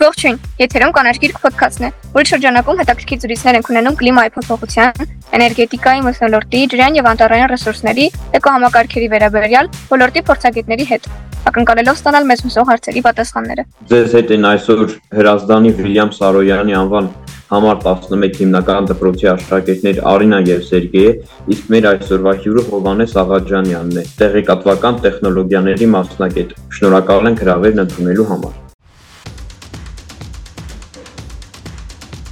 Ողջույն, եթերում կանարգիրք ոդքասթն է, որի շրջանակում հետաքրքիր զրույցներ ենք ունենում կլիմայի փոփոխության, էներգետիկայի, մթնոլորտի, ջրային եւ անտառային ռեսուրսների, էկոհամակարգերի վերաբերյալ ոլորտի փորձագետների հետ, ակնկալելով ստանալ մեզ հուսող հարցերի պատասխանները։ Ձեզ հետ են այսօր Հրազդանի Վիլյամ Սարոյանի անվան համար 11 հիմնական դպրոցի աշակերտներ Արինա եւ Սերգեյը, իսկ մեր այսօրվա հյուրը Հովանես Աղաջանյանն է, տեղեկատվական տեխնոլոգիաների մասնագետ։ Շնորհակալ ենք հրավերն ընդունելու համար։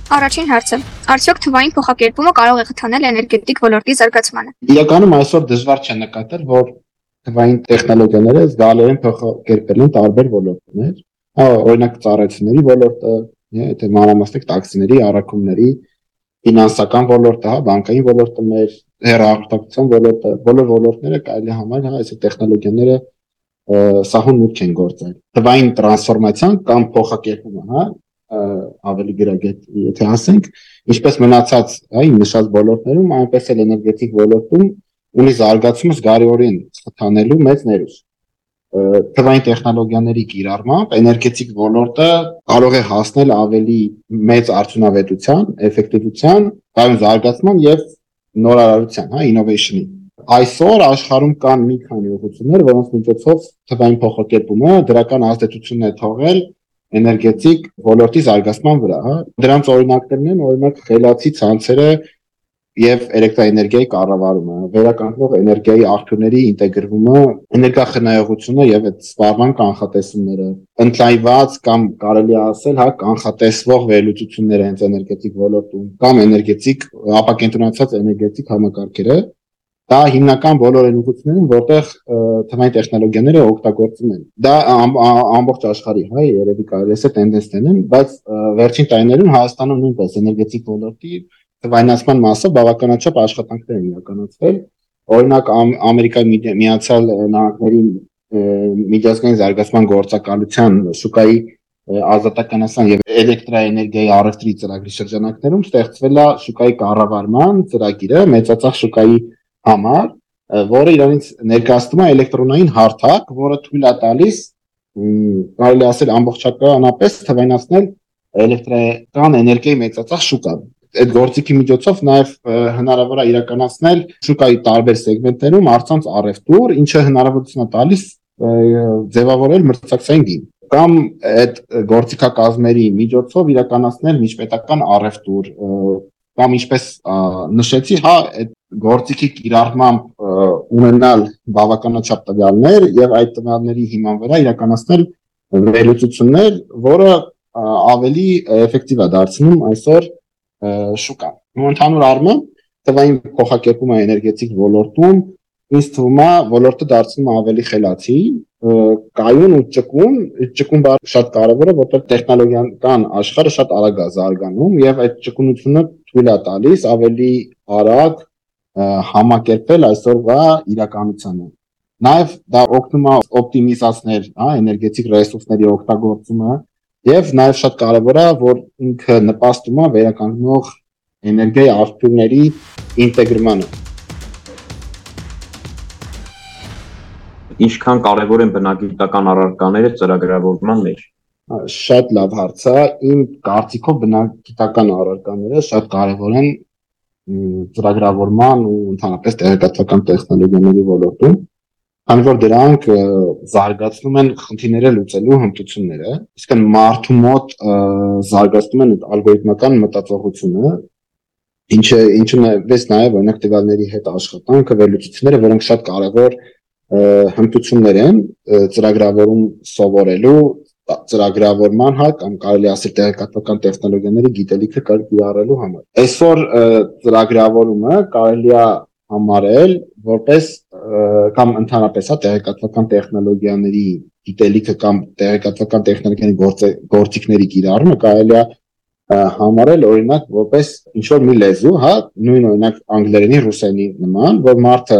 Առաջին հարցը. Արդյոք թվային փոխակերպումը կարող է խթանել էներգետիկ ոլորտի զարգացմանը։ Իրականում այսօր դժվար չէ նկատել, որ թվային տեխնոլոգիաները զգալիորեն փոխակերպել են տարբեր ոլորտներ։ օրինակ ծառայությունների ոլորտը, եթե մանրամասնիկ տաքսիների, առաքումների, ֆինանսական ոլորտը, հա, բանկային ոլորտը, մեր հեռահաղորդակցության ոլորտը, բոլոր ոլորտները կարելի համարել, հա, այս տեխնոլոգիաները սահուն մուտք են գործել։ Թվային տրանսֆորմացիան կամ փոխակերպումը, հա, ավելի գրագետ եթե ասենք ինչպես մնացած այ նշած ոլորտներում այնպես էլ էներգետիկ ոլորտում ունի զարգացումը զգարիորեն խթանելու մեծ ներուժ թվային տեխնոլոգիաների կիրառմամբ էներգետիկ ոլորտը կարող է հասնել ավելի մեծ արդյունավետության, էֆեկտիվության, կայուն զարգացման եւ նորարարության, հա, innovation-ի։ Այսօր աշխարհում կան մի քանի ուղղություններ, որոնց միջոցով թվային փոխակերպումը դրական ազդեցություն է թողել էներգետիկ ոլորտի զարգացման վրա, հա։ Դրանց օրինակներն են օրինակ խելացի ցանցերը եւ էլեկտրաէներգիայի կառավարումը, վերականգնող էներգիայի աղբյուրների ինտեգրումը, էներգախնայողությունը եւ այդ սպառման կանխատեսումները, ընդլայնված կամ կարելի ասել, հա, կանխատեսվող վերլուծությունները հենց էներգետիկ ոլորտում կամ էներգետիկ ապակենտրոնացած էներգետիկ համակարգերը, Դա հիմնական բոլոր այն ուղղություններում, որտեղ թվային տեխնոլոգիաները օգտագործում են։ Դա ամբողջ աշխարհի, հա, երևի կարելի է տենդենսներ են, բայց վերջին տարիներում Հայաստանում նույնպես էներգետիկ ոլորտի թվայնացման մասը բավականաչափ աշխատանքներ են իրականացվել։ Օրինակ Ամերիկայի Միացյալ Նահանգների միջազգային զարգացման գործակալության շուկայի ազատականացան եւ էլեկտրաէներգիայի առևտրի ծրագրի շրջանակներում ստեղծվել է շուկայի կառավարման ծրագիրը մեծածախ շուկայի համար, որը իրանից ներկայացնում է էլեկտրոնային հարթակ, որը թույլ է տալիս կարելի ասել ամբողջականապես թվայնացնել էլեկտրական էներգիայի մեծածախ շուկան այդ գործիքի միջոցով նաև հնարավոր է իրականացնել շուկայի տարբեր սեգմենտներում առցանց առևտուր, ինչը հնարավորություն է տալիս ձևավորել մրցակցային գին կամ այդ գործիքակազմերի միջոցով իրականացնել միջպետական առևտուր կամ ինչպես նշեցի, հա, այդ գործիքի կիրառմամբ ունենալ բավականաչափ տվյալներ եւ այդ տվյալների հիման վրա իրականացնել վերլուծություններ, որը ավելի էֆեկտիվ է դարձնում այսօր շուկան։ Ու ընդհանուր առմամբ տվային փոխակերպումը էներգետիկ ոլորտում ինձ թվում է ոլորտը դարձնում ավելի խելացի, կայուն ու ճկուն, ճկուն բառը շատ կարևոր է, որտեղ տեխնոլոգիական աշխարհը շատ արագ է զարգանում եւ այդ ճկունությունը թույլ է տալիս ավելի արագ համակերպել այսօրվա իրականությանը։ Նաև դա օգնում է օպտիմիզացնել, հա, էներգետիկ ռեսուրսների օգտագործումը եւ նաև շատ կարեւոր է, որ ինքը նպաստում է վերականգնող էներգիայի աղբյուրների ինտեգրմանը։ Ինչքան կարևոր են բնագիտական առարկաները ծրագրավորման մեջ շատ լավ հարց է։ Իմ կարծիքով բնագիտական առարկաները շատ կարևոր են ծրագրավորման ու ընդհանրապես տեղեկատվական տեխնոլոգիաների ոլորտում, քանի որ դրանք զարգացնում են խնդիրները լուծելու հմտությունները, իսկ մարդու մոտ զարգացնում են ալգորիթմական մտածողությունը, ինչը ինչը նայվես նաև օրինակ տվյալների հետ աշխատանքը, վերլուծությունները, որոնք շատ կարևոր հմտություններ են ծրագրավորում սովորելու ծրագրավորման հա կամ կարելի ասել տեղեկատվական տեխնոլոգիաների գիտելիքը կիրառելու համար։ Այսօր ծրագրավորումը կարելի է համարել որպես կամ ընդհանրապես հա տեղեկատվական տեխնոլոգիաների գիտելիքը կամ տեղեկատվական տեխնոլոգիաների գործիքների կիրառումը կարելի է համարել օրինակ որպես ինչ որ մի լեզու, հա, նույն օրինակ անգլերենի, ռուսերենի նման, որ մարդը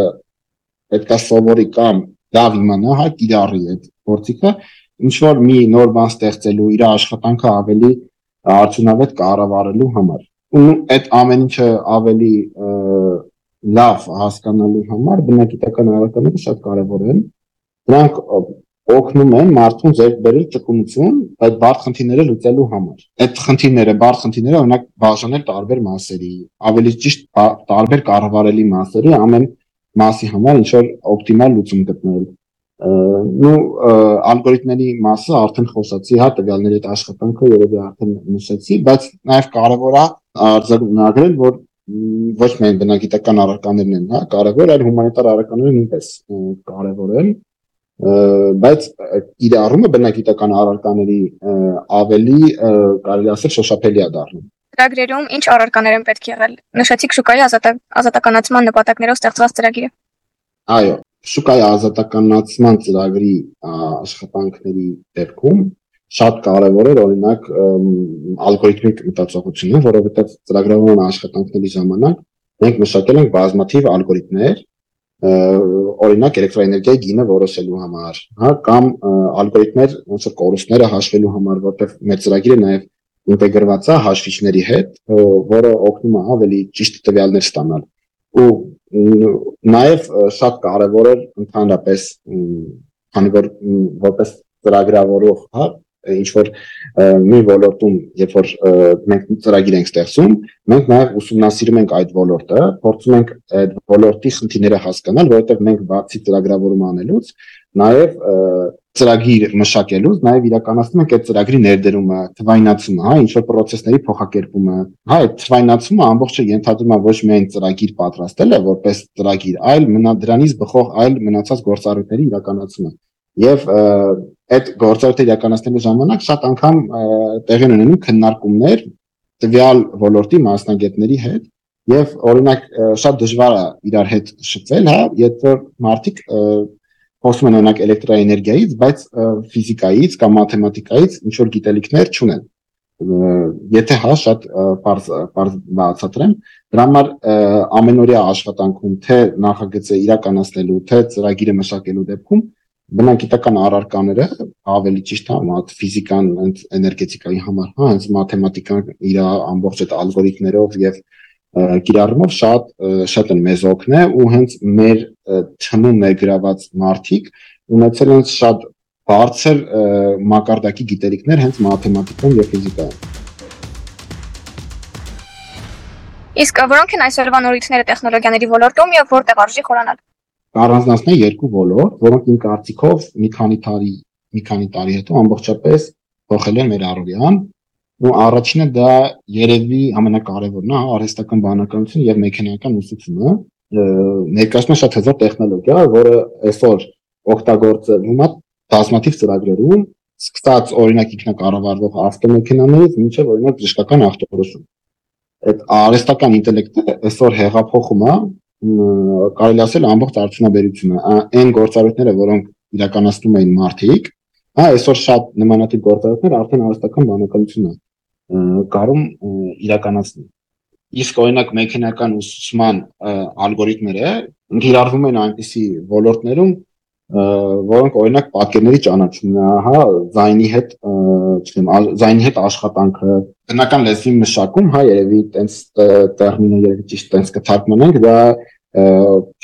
պետք է սովորի կամ լավ իմանա, հա, կիրառի այդ գործիքը, ինչ որ մի նոր բան ստեղծելու, իր աշխատանքը ավելի արդյունավետ կառավարելու համար։ Ու այդ ամեն ինչը ավելի լավ հասկանալու համար բնագիտական առարկաները շատ կարևոր են։ Դրանք օգնում են մարդուն ձեռք բերել ճկունություն այդ բարդ խնդիրները լուծելու համար։ Այդ խնդիրները, բարդ խնդիրները օրինակ բաժանել տարբեր մասերի, ավելի ճիշտ տարբեր կառավարելի մասերի ամեն մասի համար ինչ որ օպտիմալ լուծում գտնել նու ալգորիթմերի մասը արդեն խոսացի, հա, տվյալների այդ աշխատանքը երևի արդեն նշեցի, բայց նաև կարևոր է արձանագրել, որ ոչ միայն բնագիտական առարկաներն են, հա, կարևոր, այլ հումանիտար առարկաները նույնպես կարևոր են բայց իր առումը բնագիտական առարկաների ավելի կարելի ասել շոշափելի է դառնում ծրագրերում ինչ առարկաներ են պետք եղել նշեցիք շուկայի ազատականացման նպատակներով ստեղծված ծրագիրը այո շուկայի ազատականացման ծրագրի աշխատանքների դեպքում շատ կարևոր է օրինակ ալգորիթմիկ մտածողությունը, որովհետև ծրագրավորման աշխատանքների ժամանակ մենք մշակել ենք բազմաթիվ ալգորիթմներ, օրինակ էլեկտրոէներգիայի գինը որոշելու համար, հա, կամ ալգորիթմներ ոնց որ կորուստները հաշվելու համար, որտեղ մեր ծրագիրը նաև ինտեգրված է հաշվիչների հետ, որը օգնում է ավելի ճիշտ տվյալներ ստանալ ու նաև շատ կարևոր է ընդհանրապես քանի որ որպես ծրագրավորող, հա, ինչ որ մի ոլորտում, երբ որ մենք ծրագիր ենք ստեղծում, մենք նաև ուսումնասիրում ենք այդ ոլորտը, փորձում ենք այդ ոլորտի խնդիրները հասկանալ, որովհետև մենք բացի ծրագրավորում անելուց, նաև ծրագիր մշակելուց նաև իրականացնում ենք այդ ծրագրի ներդրումը, թվայնացումը, հա, ինչ որ process-ների փոխակերպումը։ Հա, այդ թվայնացումը ամբողջը ենթադրում է ոչ միայն ծրագիր պատրաստելը որպես ծրագիր, այլ մնա դրանից բխող այլ մնացած գործառույթների իրականացումը։ Եվ այդ գործառույթը իրականացնելու ժամանակ շատ անգամ տեղի ունենում քննարկումներ տվյալ ոլորտի մասնագետների հետ եւ օրինակ շատ դժվար է իրար հետ շփվել, հա, որ մարդիկ խոսում են օրինակ էլեկտրոէներգիայից, բայց ֆիզիկայից կամ մաթեմատիկայից ինչ որ գիտելիքներ չունեն եթե հա շատ բարձ բարձ բացատրեմ դրա համար ամենօրյա աշխատանքում թե նախագծը իրականացնելու թե ծրագիրը մշակելու դեպքում բնագիտական առարկաները ավելի ճիշտ է մատ ֆիզիկան էներգետիկայի համար հա հենց մաթեմատիկան իր ամբողջ այդ ալգորիթմներով եւ կիրառումով շատ շատ են մեզ օգնել ու հենց մեր թմում ներգրաված մարդիկ ունեցել են շատ բարձր մակարդակի գիտելիքներ հենց մաթեմատիկայում եւ ֆիզիկայում։ Իսկ որոնք են այսօրվա նորույթները տեխնոլոգիաների ոլորտում եւ որտեղ արժի խորանալ? Առանձնացնել երկու ոլորտ, որոնք իմ կարծիքով մի քանի տարի մի քանի տարի հետո ամբողջապես փոխել են մեր առօրյան ու առաջինը դա երևի ամենակարևորն է արհեստական բանականություն եւ մեխանիկական ուսուցումը ներկայացնում շատ հզոր տեխնոլոգիա, որը այսօր օգտագործվում է բազմաթիվ ծրագրերում, սկսած օրինակ ինքնակառավարվող ավտոմեքենաներից մինչև օրինակ բժշկական ախտորոշում։ Այդ արհեստական ինտելեկտը այսօր հեղափոխում է կարելի ասել ամբողջ արդյունաբերությունը այն գործառույթները, որոնք իրականացնում էին մարդիկ, հա այսօր շատ նմանատիպ գործառույթներ արդեն արհեստական բանականություն է կարում իրականացնել։ Իսկ օրինակ մեխանիկական ուսուցման ալգորիթմները ընդհանրվում են այնպիսի ոլորտներում, որոնք օրինակ պատկերների ճանաչումն է, հա, զայնի հետ, չգիտեմ, զայնի հետ աշխատանքը, բնական լեզվի մշակում, հա, երևի տենց տերմինը երևի ճիշտ տենց կթարգմանենք, դա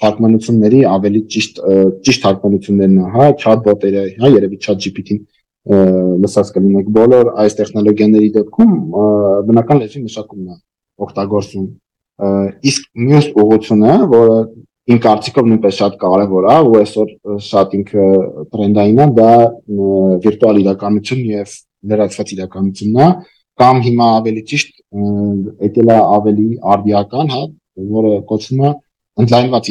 թարգմանությունների ավելի ճիշտ ճիշտ թարգմանություններն է, հա, chatbot-երը, հա, երևի ChatGPT-ին լսած կլինեք բոլոր այս տեխնոլոգիաների դեպքում բնական լեզվի մշակումն է օգտագործում։ Իսկ մյուս ուղղությունը, որը իմ կարծիքով նույնպես շատ կարևոր է ու այսօր շատ ինքը տրենդային է, դա վիրտուալ իրականություն եւ լրացված իրականությունն է, կամ հիմա ավելի ճիշտ եկել է ավելի արդիական, հա, որը կոչվում է ընդլայնված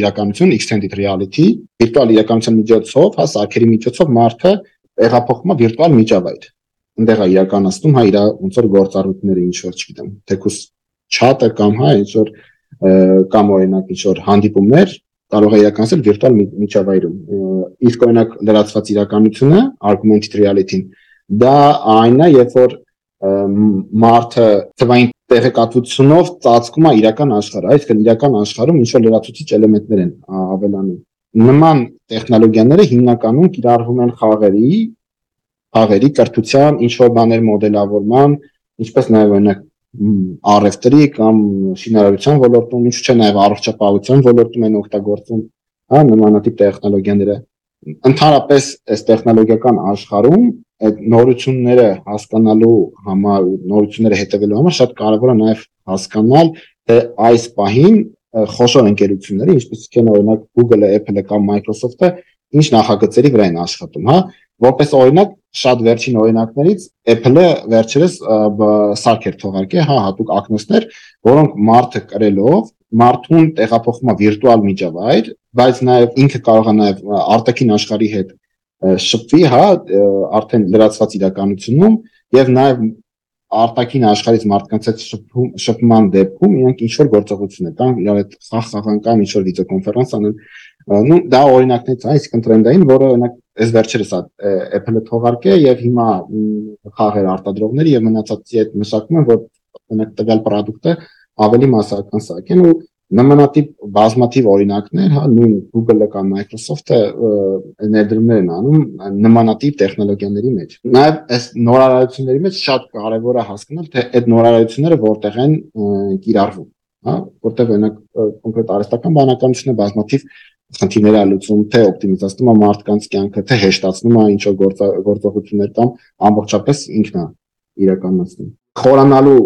իրականություն extended reality, վիրտուալ իրականության միջոցով, հա, սարքերի միջոցով մարդը տեղափոխվում է վիրտուալ միջավայր։ Այնտեղ է իրականացնում հա իր ոնց որ գործառույթները ինչ որ չգիտեմ, թեկուս chat-ը կամ հա ինչ որ կամ օրինակ ինչ որ հանդիպումներ կարող է իրականացնել վիրտուալ միջավայրում։ Իսկ օրինակ լրացված իրականությունը, augmented reality-ն դա այնն է, երբ որ մարդը թվային տեղեկատվությունով ծածկում է իրական աշխարհը, այսինքն իրական աշխարհում ինչ որ լրացուցիչ էլեմենտներ են ավելանում։ Նման տեխնոլոգիաները հիմնականում կիրառվում են խաղերի, խաղերի կրթության, ինչ որ բաներ մոդելավորման, ինչպես նաև օրինակ առևտրի կամ շինարարության ոլորտում, ինչու՞ չէ նաև առողջապահության ոլորտում են օգտագործում, հա, նմանատիպ տեխնոլոգիաները։ ընդհանրապես այս տեխնոլոգիական աշխարհում այդ նորությունները հասկանալու համար ու նորությունները հետևելու համար շատ կարևոր է նաև հասկանալ թե այս պահին խոշոր ընկերությունները, ինչպես են օրինակ Google-ը, Apple-ը կամ Microsoft-ը, ինչ նախագծերի վրա են աշխատում, հա։ Որպես օրինակ, շատ վերջին օրինակներից Apple-ը վերջերս սարք էր թողարկել, հա, հատուկ ակնոցներ, որոնք մարդը կրելով մարդուն տեղափոխում է վիրտուալ միջավայր, բայց նաև ինքը կարող է նաև արտաքին աշխարհի հետ շփվի, հա, արդեն լրացված իրականությունում եւ նաև արտաքին աշխարհից մարդկանց շփում շփման դեպքում իրենք ինչ որ գործողություններ կան, իրար հետ խաղ խաղան կամ ինչ որ վիդեոկոնֆերանս անեն, նու դա օրինակներից է, այսինքն տրենդային, որը օրինակ այս վերջերս Apple-ը թողարկե եւ հիմա խաղեր արտադրողները եւ մնացածի հետ մշակում են, որ օրինակ տվյալ product-ը ավելի massական սարքեն ու նմանատիպ բազմաթիվ օրինակներ, հա, նույն Google-ը կամ Microsoft-ը ներդրումներ են անում նմանատիպ տեխնոլոգիաների մեջ։ Նաև այս նորարարությունների մեջ շատ կարևոր է հասկանալ, թե այդ նորարարությունները որտեղ են կիրառվում, հա, որտեղ օրինակ կոնկրետ արհեստական բանականությունը բազմաթիվ խնդիրներ է լուծում, թե օպտիմիզացնում է մարդկանց կյանքը, թե հեշտացնում է ինչ որ գործողություններ կամ ամբողջապես ինքն է իրականացնում։ Խորանալու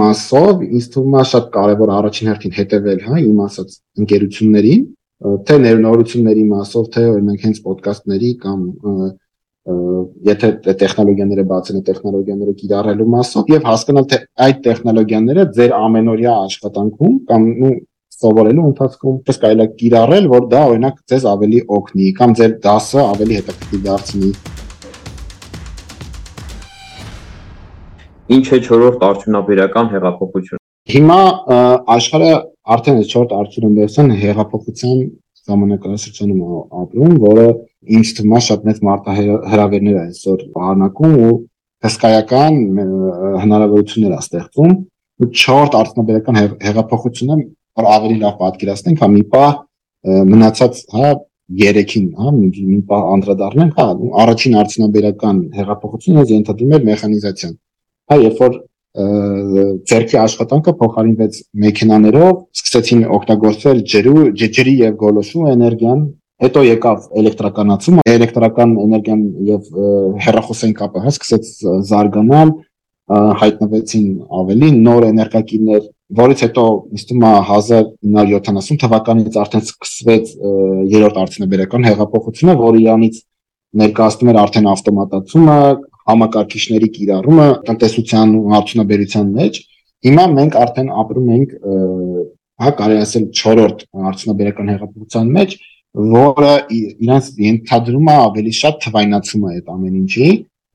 մասով ինձ թվում է շատ կարևոր առաջին հերթին հետևել, հա, իմ ասած ընկերություններին, թե ներնորությունների մասով, թե օրինակ հենց ոդկասթների կամ եթե տեխնոլոգիաները բացեն տեխնոլոգիաները կիրառելու մասով եւ հասկանալ թե այդ տեխնոլոգիաները ձեր ամենօրյա աշխատանքում կամ ու սովորելու ընթացքում պես կարելի է կիրառել, որ դա օրինակ ձեզ ավելի օգնի կամ ձեր դասը ավելի հետաքրքիր դարձնի Ինչ է 4-րդ արդյունաբերական հեղափոխություն։ Հիմա աշխարհը արդեն 4-րդ արդյունաբերության հեղափոխության ժամանակաշրջանում ապրում, որը ինձ թվում է շատ մեծ մարտահրավերներ այսօր պարունակում ու հսկայական հնարավորություններ է ստեղծում ու 4-րդ արդյունաբերական հեղափոխությունը որ ավելի լավ պատկերացնենք, հա մի պա մնացած, հա երեքին, հա մի պա անդրադառնանք, հա առաջին արդյունաբերական հեղափոխությունը ենթադրում էր մեխանիզացիան Հա, երբ որ ձերքի աշխատանքը փոխարինվեց մեքենաներով, սկսեցին օգտագործել ջրու, ջրի եւ գոլոշու էներգիան, հետո եկավ էլեկտրականացումը, էլեկտրական էներգիան եւ հեռախոսային կապը հա սկսեց զարգանալ, հայտնվեցին ավելի նոր էներգակիրներ, որից հետո ինձ թվում է 1970 թվականից արդեն սկսվեց երրորդ արդյունաբերական հեղափոխությունը, որը իրանից ներկայացնում էր արդեն ավտոմատացումը, համակարգիչների կիրառումը տնտեսության ու արդյունաբերության մեջ հիմա մենք արդեն ապրում ենք հա կարելի ասել 4-րդ արդյունաբերական հեղափոխության մեջ որը իրանց ենթադրում է ավելի շատ թվայնացումը այդ ամեն ինչի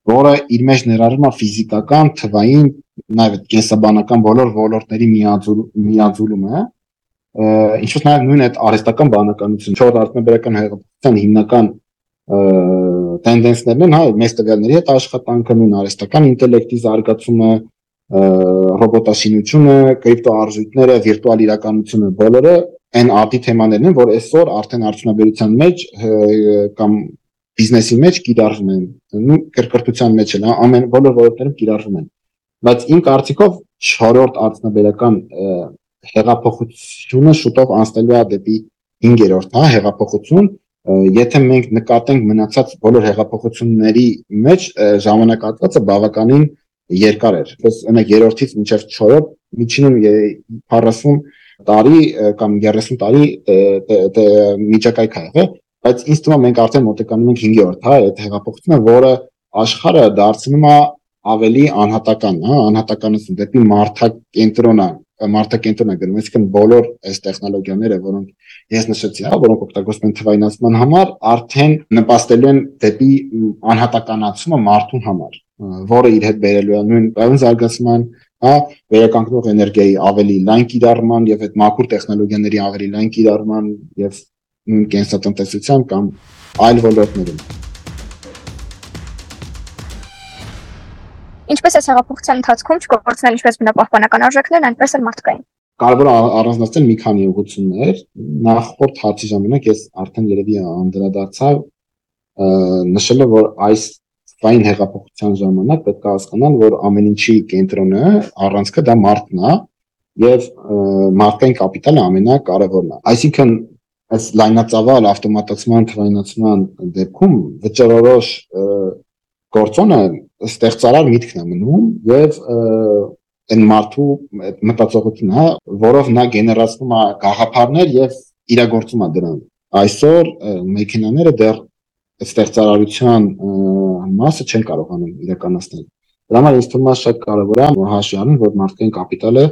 որը իր մեջ ներառում է ֆիզիկական, թվային, նաև կենսաբանական բոլոր ոլորտների միաձուլումը, ինչպես նաև նույն այդ արհեստական բանականություն, 4 արդյունաբերական հեղափոխության հիմնական տենդենսներն են, հա, մեծ տվյալների հետ աշխատանքը, նույն արհեստական ինտելեկտի զարգացումը, ռոբոտաշինությունը, կրիպտոարժույթները, վիրտուալ իրականությունը, բոլորը այն արտի թեմաներն են, որ այսօր արդեն արդյունաբերության մեջ կամ բիզնեսի մեջ կիրառվում են, կրկրտության մեջ էլ, հա, ամեն բոլոր ոլորտներում կիրառվում են։ Բայց իմ կարծիքով 4-րդ արդյունաբերական հեղափոխությունը շուտով անցնելու է դեպի 5-րդ, հա, հեղափոխություն, եթե մենք նկատենք մնացած բոլոր հեղափոխությունների մեջ ժամանակահատվածը բավականին երկար էր։ Պես օրինակ երրորդից մինչև 4-րդ միջինում 40 տարի կամ 30 տարի միջակայք ա եղել, բայց ինձ թվում է մենք արդեն մոտեկանում ենք 5-րդ, հա, այդ հեղափոխությունը, որը աշխարհը դարձնում է ավելի անհատական, հա, անհատականություն դեպի մարդակենտրոնա մարդակենտրոն է գնում, այսինքն բոլոր այս տեխնոլոգիաները, որոնք ես նշեցի, հա, որոնք օգտագործվում են թվայնացման համար, արդեն նպաստելու են դեպի անհատականացումը մարդուն համար, որը իր հետ բերելու է նույն բան զարգացման, հա, վերականգնող էներգիայի ավելի լայն կիրառման եւ այդ մաքուր տեխնոլոգիաների ավելի լայն կիրառման եւ կենսատնտեսության կամ այլ ոլորտներում Ինչպես է հեղափոխության ընթացքում չկործնել ինչպես բնապահպանական արժեքներն, այնպես էլ մարդկային։ Կարևոր առանձնացնել մի քանի ուղղություններ։ Նախորդ հարցի ժամանակ ես արդեն երևի անդրադարձա նշելով, որ այս ֆայն հեղափոխության ժամանակ պետք է հասկանալ, որ ամեն ինչի կենտրոնը առանցքը դա մարդն է եւ մարդկային կապիտալը ամենակարևորն է։ Այսինքն այս լայնածավալ ավտոմատացման թվայնացման դեպքում վճռորոշ գործոնը ստեղծարար միտքն է մնում եւ այն մարդու մտածողությունն է, որով նա գեներացնում է գաղափարներ եւ իրագործում է դրանք։ Այսօր մեքենաները դեռ ստեղծարարության մասը չեն կարողանում իրականացնել։ Դրա համար ինձ թվում է շատ կարևոր է հաշվի առնել, որ մարդկային կապիտալը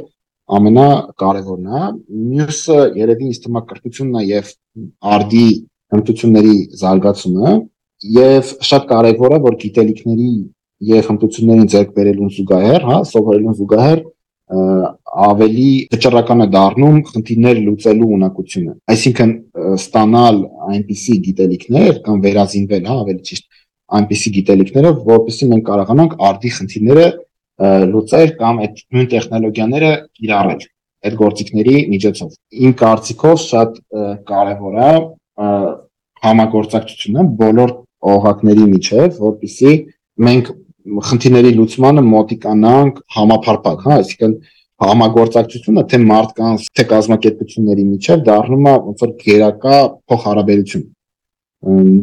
ամենակարևորն է։ Մյուսը երևի ինձ թվում է կրթությունն է եւ արդի հմտությունների զարգացումը եւ շատ կարևոր է որ գիտելիքների եւ հմտությունների ձեռք բերելուն զուգահեռ, հա, սովորելուն զուգահեռ ավելի վճռական է դառնում խնդիրներ լուծելու ունակությունը։ Այսինքն ստանալ այնպիսի գիտելիքներ կամ վերազինվել, հա, ավելի ճիշտ այնպիսի գիտելիքներով, որովհետեւ մենք կարողանանք արդի խնդիրները լուծել կամ այդ նույն տեխնոլոգիաները կիրառել այդ գործիքների միջոցով։ Իմ կարծիքով շատ կարևոր է համագործակցությունը բոլոր օղակների միջև, որպիսի մենք խնդիրների լուծմանը մոտիկանանք համապարփակ, հա, այսինքն համագործակցությունը թե մարդկանց, թե կազմակերպությունների միջև դառնում է ոնց որ գերակա փոխհարաբերություն։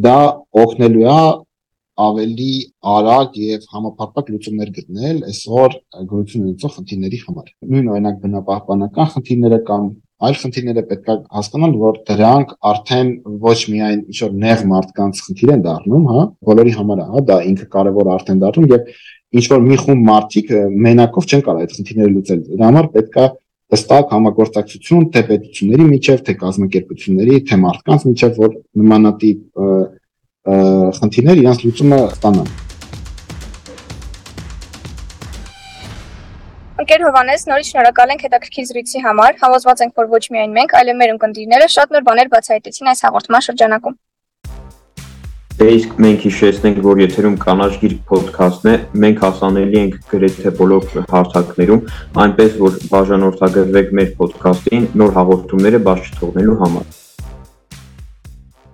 Դա օգնելու է ավելի արագ եւ համապարփակ լուծումներ գտնել այսօր գոյություն ունեցող խնդիրների համար։ Նույն օրինակ բնապահպանական խնդիրները կամ այլ խնդիրները պետք է հասկանալ, որ դրանք արդեն ոչ միայն ինչ-որ նեղ մարդկանց խնդիր են դառնում, հա, բոլորի համար է, հա, դա ինքը կարևոր արդեն դառնում եւ ինչ-որ մի խումբ մարդիկ մենակով չեն կարող այդ խնդիրները լուծել։ Դրա համար պետք է հստակ համագործակցություն թե պետությունների միջև, թե կազմակերպությունների, թե մարդկանց միջև, որ նմանատիպ խնդիրներ իրանց լուծումը ստանան։ Ընկեր Հովանես, նորից շնորհակալ ենք հետաքրքիր զրույցի համար։ Համոզված ենք, որ ոչ միայն մենք, այլև մեր ունկնդիրները շատ նոր բաներ բացահայտեցին այս հաղորդման շրջանակում։ Դե իսկ մենք հիշեցնենք, որ եթերում կանաչ գիրք ոդքասթն է, մենք հասանելի ենք գրեթե բոլոր հարթակներում, այնպես որ բաժանորդագրվեք մեր ոդքասթին նոր հաղորդումները բաց չթողնելու համար։